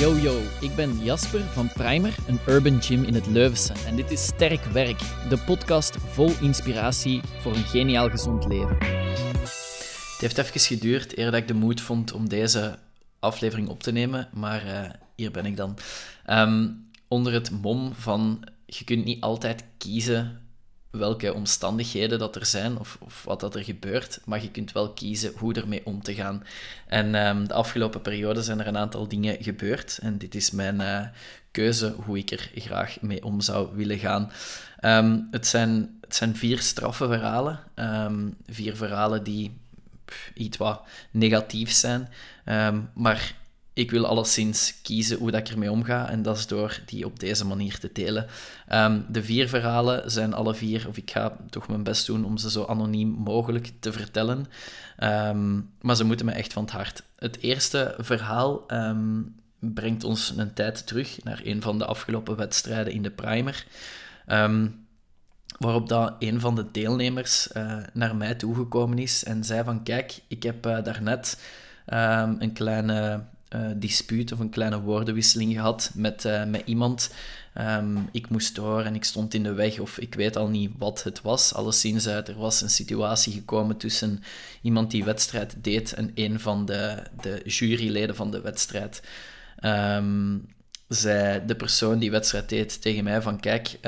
Yo yo, ik ben Jasper van Primer, een urban gym in het Leuvense. En dit is Sterk Werk, de podcast vol inspiratie voor een geniaal gezond leven. Het heeft even geduurd eer dat ik de moed vond om deze aflevering op te nemen, maar uh, hier ben ik dan. Um, onder het mom van je kunt niet altijd kiezen welke omstandigheden dat er zijn of, of, wat dat er gebeurt, maar je kunt wel kiezen hoe ermee om te gaan. En um, de afgelopen periode zijn er een aantal dingen gebeurd en dit is mijn uh, keuze hoe ik er graag mee om zou willen gaan. Um, het, zijn, het zijn vier straffe verhalen, um, vier verhalen die iets wat negatief zijn, maar ik wil alleszins kiezen hoe dat ik ermee omga en dat is door die op deze manier te delen. Um, de vier verhalen zijn alle vier, of ik ga toch mijn best doen om ze zo anoniem mogelijk te vertellen, um, maar ze moeten me echt van het hart. Het eerste verhaal um, brengt ons een tijd terug naar een van de afgelopen wedstrijden in de primer. waarop dat een van de deelnemers uh, naar mij toegekomen is en zei van kijk, ik heb uh, daarnet een kleine uh, dispuut of een kleine woordenwisseling gehad met, uh, met iemand. Um, ik moest door en ik stond in de weg, of ik weet al niet wat het was. Alleszins, uh, er was een situatie gekomen tussen iemand die wedstrijd deed en een van de, de juryleden van de wedstrijd. Um, de persoon die wedstrijd deed tegen mij van kijk,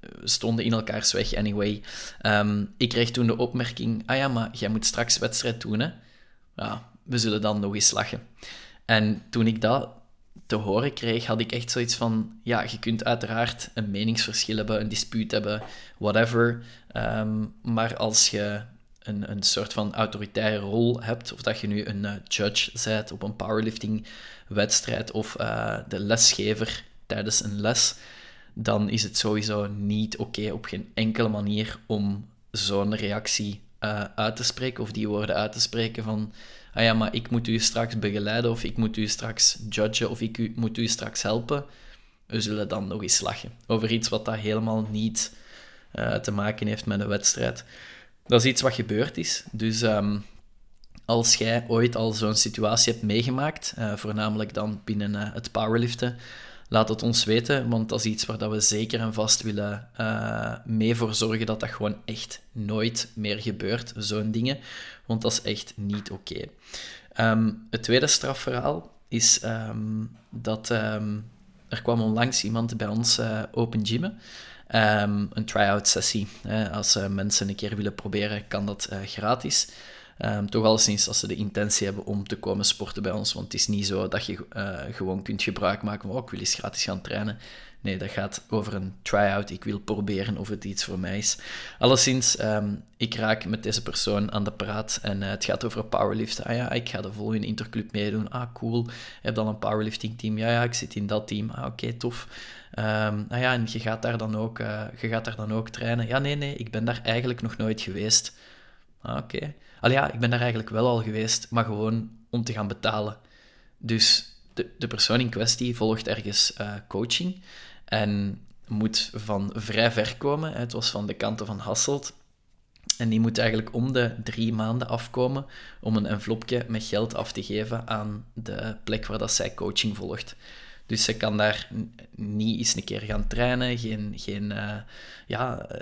we stonden in elkaars weg anyway. Um, ik kreeg toen de opmerking, ah ja, maar jij moet straks wedstrijd doen hè. Ja, we zullen dan nog eens lachen. En toen ik dat te horen kreeg, had ik echt zoiets van: ja, je kunt uiteraard een meningsverschil hebben, een dispuut hebben, whatever. Um, maar als je een, een soort van autoritaire rol hebt, of dat je nu een uh, judge bent op een powerlifting-wedstrijd of uh, de lesgever tijdens een les, dan is het sowieso niet oké op geen enkele manier om zo'n reactie uh, uit te spreken of die woorden uit te spreken van ah ja, maar ik moet u straks begeleiden of ik moet u straks judgen of ik u, moet u straks helpen. We zullen dan nog eens lachen over iets wat dat helemaal niet uh, te maken heeft met een wedstrijd. Dat is iets wat gebeurd is. Dus um, als jij ooit al zo'n situatie hebt meegemaakt, uh, voornamelijk dan binnen het powerliften, laat het ons weten, want dat is iets waar dat we zeker en vast willen uh, mee voor zorgen dat dat gewoon echt nooit meer gebeurt, zo'n dingen. Want dat is echt niet oké. Um, het tweede strafverhaal is um, dat um, er kwam onlangs iemand bij ons uh, open gymmen. een try-out sessie. als uh, mensen een keer willen proberen, kan dat uh, gratis. Um, toch al sinds als ze de intentie hebben om te komen sporten bij ons. Want het is niet zo dat je uh, gewoon kunt gebruik maken van oh, ik wil eens gratis gaan trainen. Nee, dat gaat over een try-out. Ik wil proberen of het iets voor mij is. Alleszins, um, ik raak met deze persoon aan de praat en uh, het gaat over powerliften. Ah ja, ik ga de volgende interclub meedoen. Ah, cool. Heb dan een powerlifting team? Ja, ja, ik zit in dat team. Ah, oké, tof. Um, ah ja, en je gaat, daar dan ook, uh, je gaat daar dan ook trainen? Ja, nee, nee, ik ben daar eigenlijk nog nooit geweest. Ah, oké. Al ja, ik ben daar eigenlijk wel al geweest, maar gewoon om te gaan betalen. Dus de, de persoon in kwestie volgt ergens uh, coaching en moet van vrij ver komen. Het was van de kanten van Hasselt. En die moet eigenlijk om de drie maanden afkomen om een envelopje met geld af te geven aan de plek waar dat zij coaching volgt. Dus ze kan daar niet eens een keer gaan trainen, geen, geen, uh, ja, uh,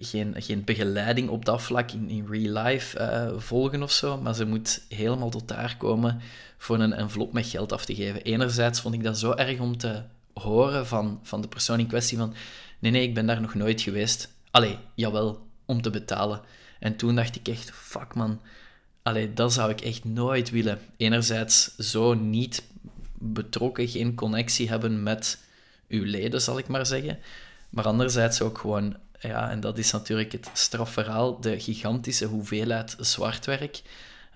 geen, geen begeleiding op dat vlak in, in real life uh, volgen of zo. Maar ze moet helemaal tot daar komen voor een envelop met geld af te geven. Enerzijds vond ik dat zo erg om te horen van, van de persoon in kwestie van... Nee, nee, ik ben daar nog nooit geweest. Allee, jawel, om te betalen. En toen dacht ik echt, fuck man... Allee, dat zou ik echt nooit willen. Enerzijds zo niet betrokken, geen connectie hebben met uw leden, zal ik maar zeggen. Maar anderzijds ook gewoon, ja, en dat is natuurlijk het strafverhaal, de gigantische hoeveelheid zwartwerk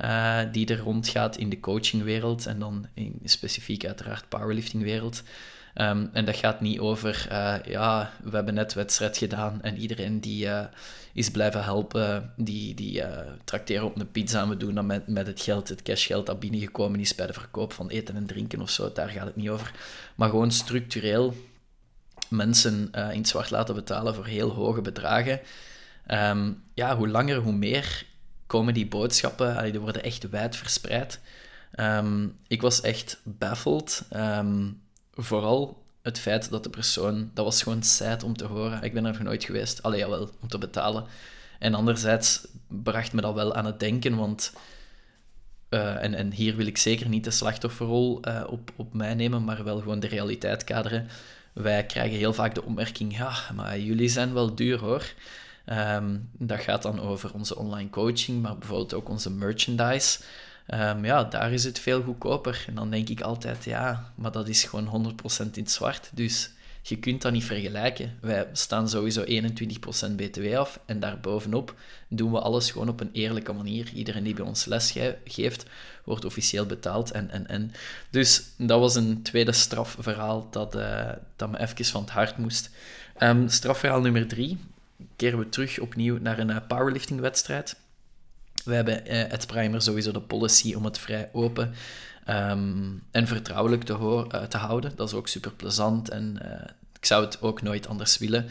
uh, die er rondgaat in de coachingwereld en dan in specifiek uiteraard powerliftingwereld. Um, en dat gaat niet over, uh, ja, we hebben net wedstrijd gedaan en iedereen die uh, is blijven helpen, die, die uh, trakteren op een pizza en we doen dat met, met het geld, het cashgeld dat binnengekomen is bij de verkoop van eten en drinken of zo, daar gaat het niet over. Maar gewoon structureel mensen in het zwart laten betalen voor heel hoge bedragen. Um, ja, hoe langer, hoe meer komen die boodschappen, die worden echt wijd verspreid. Ehm, ik was echt baffled. Ehm, vooral het feit dat de persoon, dat was gewoon sad om te horen. Ik ben er nog nooit geweest. Allee, jawel, om te betalen. En anderzijds bracht me dat wel aan het denken, want... Uh, en, en hier wil ik zeker niet de slachtofferrol uh, op, op mij nemen, maar wel gewoon de realiteit kaderen. Wij krijgen heel vaak de opmerking, ja, maar jullie zijn wel duur hoor. Um, dat gaat dan over onze online coaching, maar bijvoorbeeld ook onze merchandise. Um, ja, daar is het veel goedkoper. En dan denk ik altijd, ja, maar dat is gewoon 100% in het zwart. Dus je kunt dat niet vergelijken. Wij staan sowieso 21% BTW af en daarbovenop doen we alles gewoon op een eerlijke manier. Iedereen die bij ons les geeft, wordt officieel betaald. En, en, en. Dus dat was een tweede strafverhaal dat, uh, dat me even van het hart moest. Um, strafverhaal nummer drie. Keren we terug opnieuw naar een uh, powerlifting-wedstrijd. We hebben uh, het Primer sowieso de policy om het vrij open um, en vertrouwelijk te, uh, te, houden. Dat is ook super plezant en uh, ik zou het ook nooit anders willen.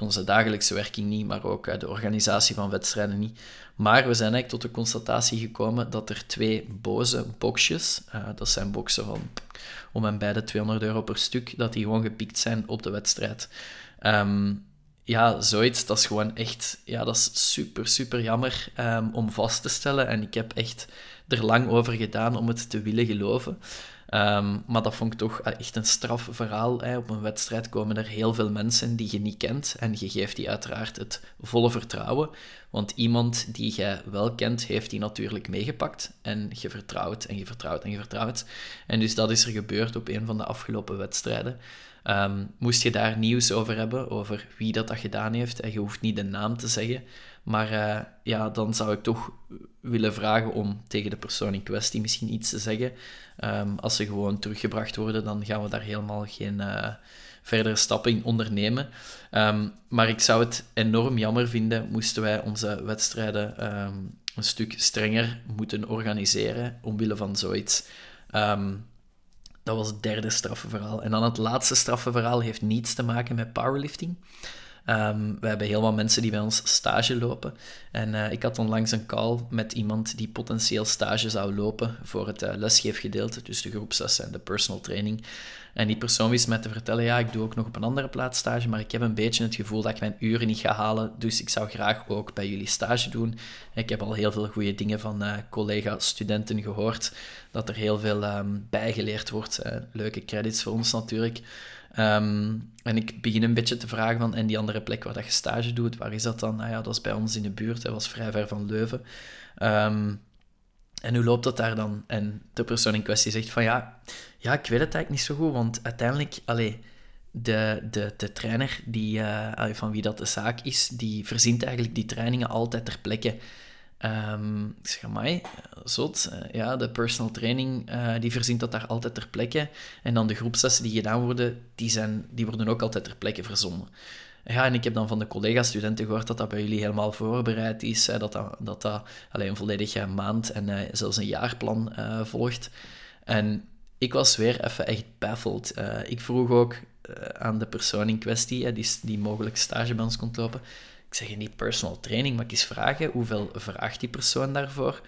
Onze dagelijkse werking niet, maar ook de organisatie van wedstrijden niet. Maar we zijn eigenlijk tot de constatatie gekomen dat er twee boze boxjes, dat zijn boxen van om en bij de 200 euro per stuk, dat die gewoon gepikt zijn op de wedstrijd. Um, ja, zoiets, dat is gewoon echt, ja, dat is super, super jammer um, om vast te stellen. En ik heb echt er lang over gedaan om het te willen geloven. Um, maar dat vond ik toch echt een strafverhaal. Hè. Op een wedstrijd komen er heel veel mensen die je niet kent. En je geeft die uiteraard het volle vertrouwen. Want iemand die je wel kent, heeft die natuurlijk meegepakt. En je vertrouwt en je vertrouwt en je vertrouwt. En dus dat is er gebeurd op een van de afgelopen wedstrijden. Um, moest je daar nieuws over hebben, over wie dat, dat gedaan heeft, en je hoeft niet de naam te zeggen, maar uh, ja, dan zou ik toch willen vragen om tegen de persoon in kwestie misschien iets te zeggen. Um, als ze gewoon teruggebracht worden, dan gaan we daar helemaal geen uh, verdere stappen in ondernemen. Um, maar ik zou het enorm jammer vinden moesten wij onze wedstrijden een stuk strenger moeten organiseren omwille van zoiets. Um, dat was het derde straffenverhaal. En dan het laatste straffenverhaal heeft niets te maken met powerlifting. Um, we hebben heel wat mensen die bij ons stage lopen. En uh, ik had onlangs een call met iemand die potentieel stage zou lopen voor het uh, lesgeefgedeelte, dus de groepslessen en de personal training. En die persoon wist mij te vertellen, ja, ik doe ook nog op een andere plaats stage, maar ik heb een beetje het gevoel dat ik mijn uren niet ga halen, dus ik zou graag ook bij jullie stage doen. Ik heb al heel veel goede dingen van uh, collega-studenten gehoord, dat er heel veel um, bijgeleerd wordt. leuke credits voor ons natuurlijk. Um, en ik begin een beetje te vragen van, en die andere plek waar dat je stage doet, waar is dat dan? Nou ja, dat is bij ons in de buurt, dat was vrij ver van Leuven. Um, en hoe loopt dat daar dan? En de persoon in kwestie zegt van, ja, ja ik weet het eigenlijk niet zo goed, want uiteindelijk, allee, de, de, de trainer die, uh, van wie dat de zaak is, die verzint eigenlijk die trainingen altijd ter plekke. Um, ik zeg, amai, zot. Eh, ja, de personal training, uh, die verzint dat daar altijd ter plekke. En dan de groepslessen die gedaan worden, die, zijn, die worden ook altijd ter plekke verzonnen. Ja, en ik heb dan van de collega-studenten gehoord dat dat bij jullie helemaal voorbereid is. Hè, dat dat, dat, dat alleen een volledige maand en zelfs een jaarplan volgt. En ik was weer even echt baffled. ik vroeg ook aan de persoon in kwestie, die, die mogelijk stage bij ons komt lopen ik zeg niet personal training, maar ik eens vragen hoeveel vraagt die persoon daarvoor?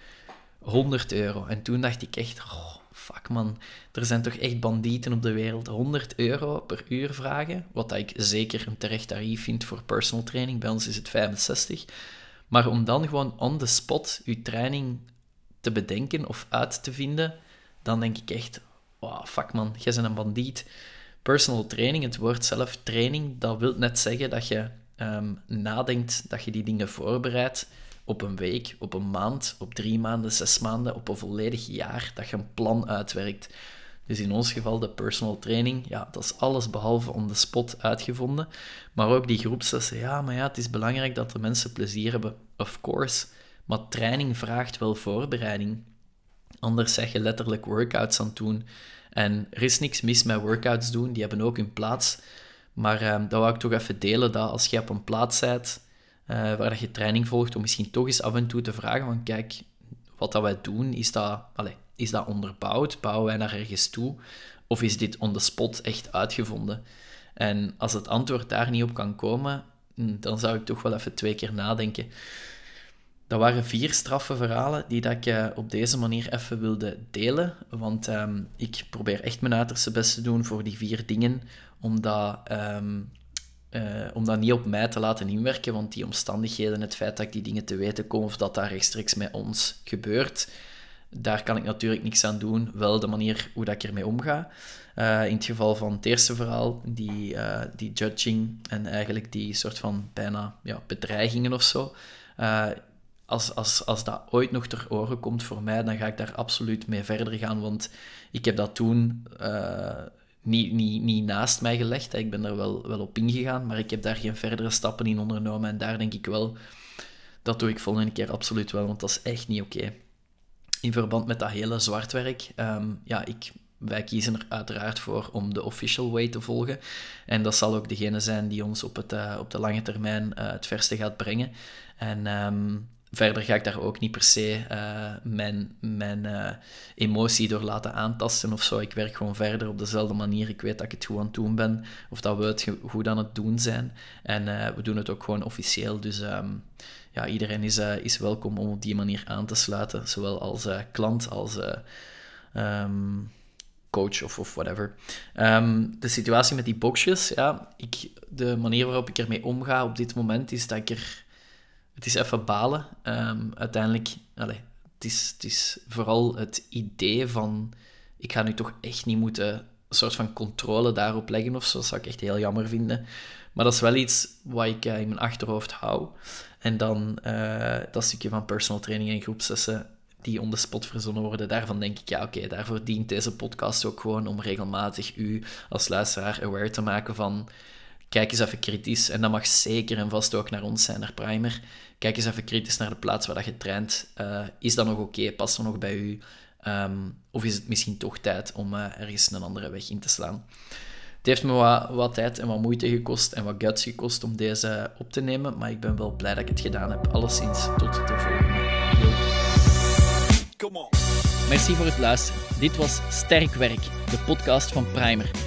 100 euro. En toen dacht ik echt, oh, fuck man, er zijn toch echt bandieten op de wereld. 100 euro per uur vragen, wat ik zeker een terecht tarief vind voor personal training. Bij ons is het 65. Maar om dan gewoon on the spot je training te bedenken of uit te vinden, dan denk ik echt, oh, fuck man, jij bent een bandiet. Personal training, het woord zelf training, dat wil net zeggen dat je um, nadenkt dat je die dingen voorbereidt op een week, op een maand, op drie maanden, zes maanden, op een volledig jaar, dat je een plan uitwerkt. Dus in ons geval de personal training, ja, dat is alles behalve on the spot uitgevonden. Maar ook die groepslessen, ja, maar ja, het is belangrijk dat de mensen plezier hebben, of course. Maar training vraagt wel voorbereiding. Anders zeg je letterlijk workouts aan het doen. En er is niks mis met workouts doen, die hebben ook hun plaats. Maar uh, dat wou ik toch even delen, dat als je op een plaats bent uh, waar je training volgt, om misschien toch eens af en toe te vragen van kijk, wat dat wij doen, is dat, allez, is dat onderbouwd? Bouwen wij naar ergens toe? Of is dit on the spot echt uitgevonden? En als het antwoord daar niet op kan komen, hm, dan zou ik toch wel even twee keer nadenken. dat waren vier straffe verhalen die dat ik uh, op deze manier even wilde delen. Want um, ik probeer echt mijn uiterste best te doen voor die vier dingen. Om dat, um, uh, om dat niet op mij te laten inwerken. Want die omstandigheden, het feit dat ik die dingen te weten kom of dat daar rechtstreeks met ons gebeurt, daar kan ik natuurlijk niks aan doen. Wel de manier hoe dat ik ermee omga. Uh, in het geval van het eerste verhaal, die, uh, die judging en eigenlijk die soort van bijna ja, bedreigingen of zo. Als, als, als dat ooit nog ter oren komt voor mij, dan ga ik daar absoluut mee verder gaan. Want ik heb dat toen niet, niet, niet naast mij gelegd. Ik ben er wel, wel op ingegaan, maar ik heb daar geen verdere stappen in ondernomen. En daar denk ik wel, dat doe ik volgende keer absoluut wel, want dat is echt niet oké. In verband met dat hele zwartwerk, um, ja, ik, wij kiezen er uiteraard voor om de official way te volgen. En dat zal ook degene zijn die ons op, het, uh, op de lange termijn uh, het verste gaat brengen. En um, verder ga ik daar ook niet per se uh, mijn, mijn emotie door laten aantasten of zo. Ik werk gewoon verder op dezelfde manier. Ik weet dat ik het goed aan het doen ben, of dat we het goed aan het doen zijn. En we doen het ook gewoon officieel. Dus um, ja, iedereen is, is welkom om op die manier aan te sluiten, zowel als klant als um, coach of, of whatever. Um, de situatie met die boxjes, ja, ik, de manier waarop ik ermee omga op dit moment is dat ik er... Het is even balen. Um, uiteindelijk, allez, het, is, het is vooral het idee van... Ik ga nu toch echt niet moeten een soort van controle daarop leggen of zo. Dat zou ik echt heel jammer vinden. Maar dat is wel iets wat ik in mijn achterhoofd hou. En dan uh, dat stukje van personal training en groepsessen die on the spot verzonnen worden, daarvan denk ik, ja oké, daarvoor dient deze podcast ook gewoon om regelmatig u als luisteraar aware te maken van, kijk eens even kritisch, en dat mag zeker en vast ook naar ons zijn, naar Primer, kijk eens even kritisch naar de plaats waar dat je traint. Uh, is dat nog oké? Okay? Past dat nog bij u? Um, of is het misschien toch tijd om uh, ergens een andere weg in te slaan? Het heeft me wat, wat, tijd en wat moeite gekost en wat guts gekost om deze op te nemen, maar ik ben wel blij dat ik het gedaan heb. Alleszins, tot de volgende. Merci voor het luisteren. Dit was Sterk Werk, de podcast van Primer.